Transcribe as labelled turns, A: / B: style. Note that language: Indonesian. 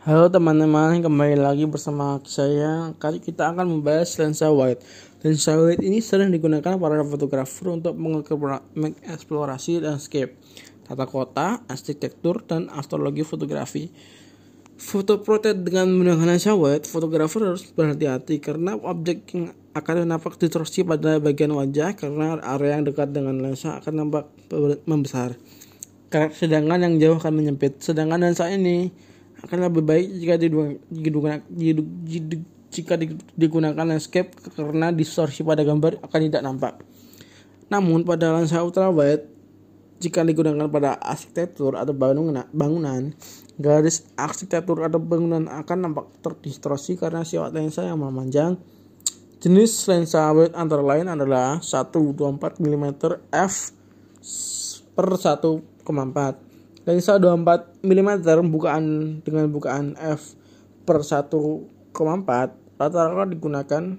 A: Halo teman-teman, kembali lagi bersama saya. Kali kita akan membahas lensa wide. Lensa wide ini sering digunakan para fotografer untuk mengeksplorasi landscape, tata kota, arsitektur, dan astrologi fotografi. Foto portrait dengan menggunakan lensa wide, fotografer harus berhati-hati karena objek yang akan nampak distorsi pada bagian wajah karena area yang dekat dengan lensa akan nampak membesar sedangkan yang jauh akan menyempit. Sedangkan lensa ini akan lebih baik jika digunakan, jika digunakan landscape karena distorsi pada gambar akan tidak nampak. Namun pada lensa ultrawide jika digunakan pada arsitektur atau bangunan, bangunan garis arsitektur atau bangunan akan nampak terdistorsi karena sifat lensa yang memanjang. Jenis lensa wide antara lain adalah 124 mm f per 1 1,4 lensa 24 mm bukaan dengan bukaan f per 1,4 rata-rata digunakan